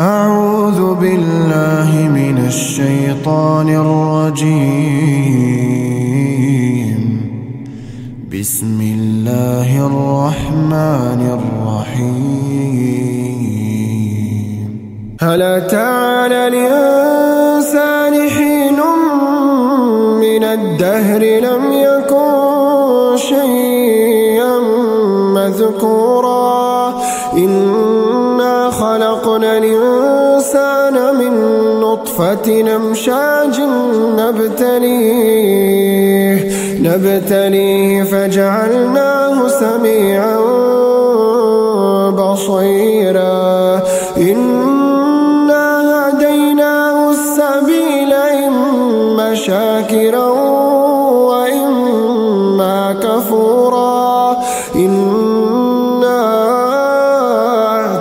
أعوذ بالله من الشيطان الرجيم. بسم الله الرحمن الرحيم. هل أتى على الإنسان حين من الدهر لم يكن شيئا مذكورا؟ إنا خلقنا الإنسان من نطفة نمشاج نبتليه نبتليه فجعلناه سميعا بصيرا. إنا هديناه السبيل إما شاكرا وإما كفورا. إنا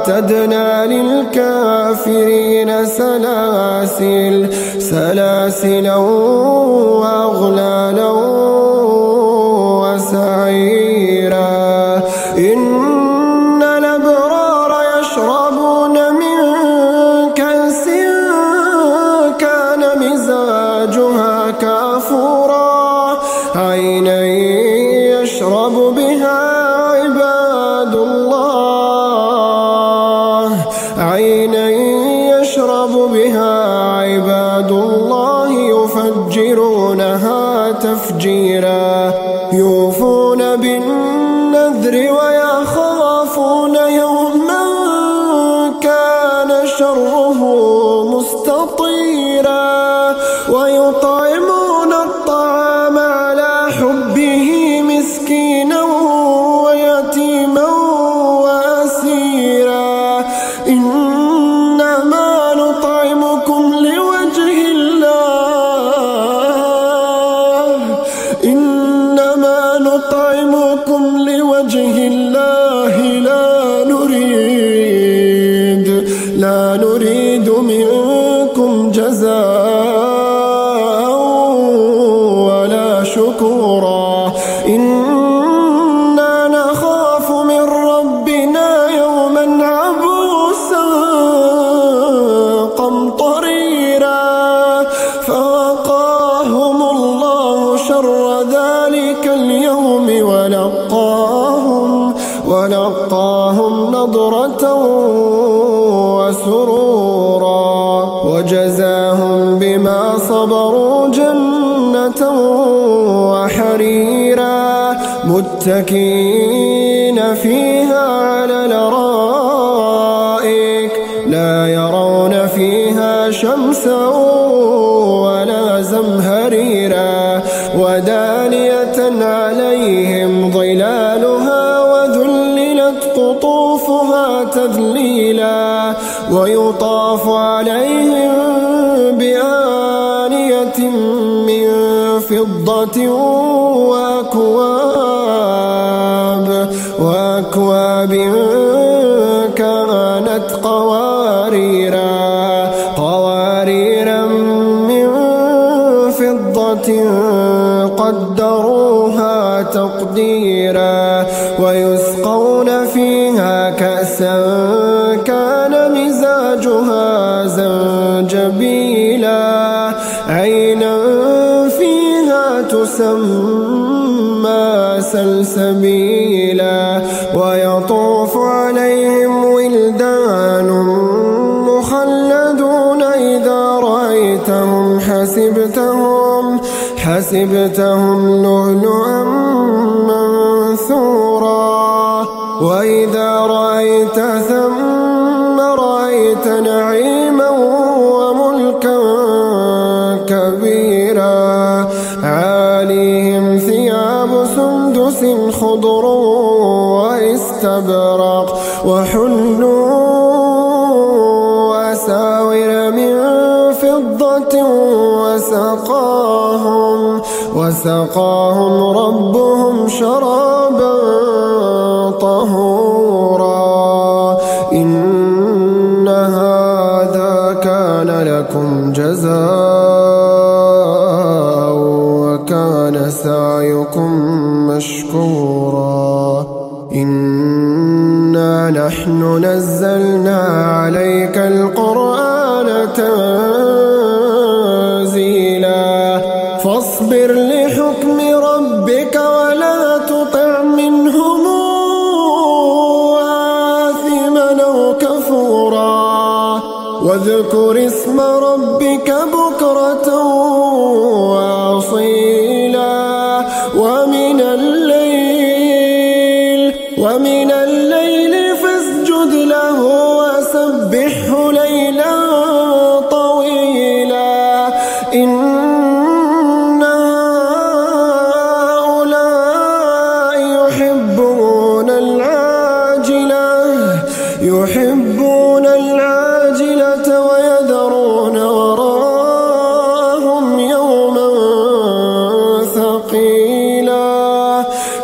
اعتدنا سلاسل سلاسلا بها عباد الله يفجرونها تفجيرا يوفون بالنذر ويخافون نضرة وسرورا وجزاهم بما صبروا جنة وحريرا متكئين فيها على الارائك لا يرون فيها شمسا ولا زمهريرا ودانية عليهم ظلالها وذللت قطوفها تذليلا ويطاف عليهم بآنية من فضة وأكواب وأكواب كانت قواريرا فيها كأسا كان مزاجها زنجبيلا. عينا فيها تسمى سلسبيلا. ويطوف عليهم ولدان مخلدون إذا رأيتهم حسبتهم حسبتهم لؤلؤا منثورا. وإذا رأيت ثم رأيت نعيما وملكا كبيرا. عاليهم ثياب سندس خضر واستبرق وحلوا أساور من فضة وسقاهم وسقاهم ربهم شرابا طهورا. لكم جزاء وكان سعيكم مشكورا. إنا نحن نزلنا عليك واذكر اسم ربك بكرة وأصيلا ومن الليل ومن الليل فاسجد له وسبحه ليلا طويلا. إن هؤلاء يحبون العاجلة يحبون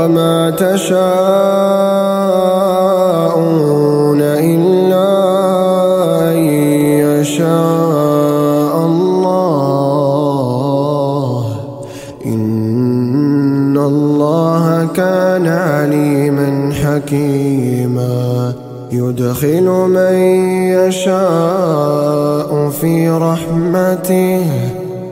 وما تشاءون إلا أن يشاء الله. إن الله كان عليما حكيما. يدخل من يشاء في رحمته.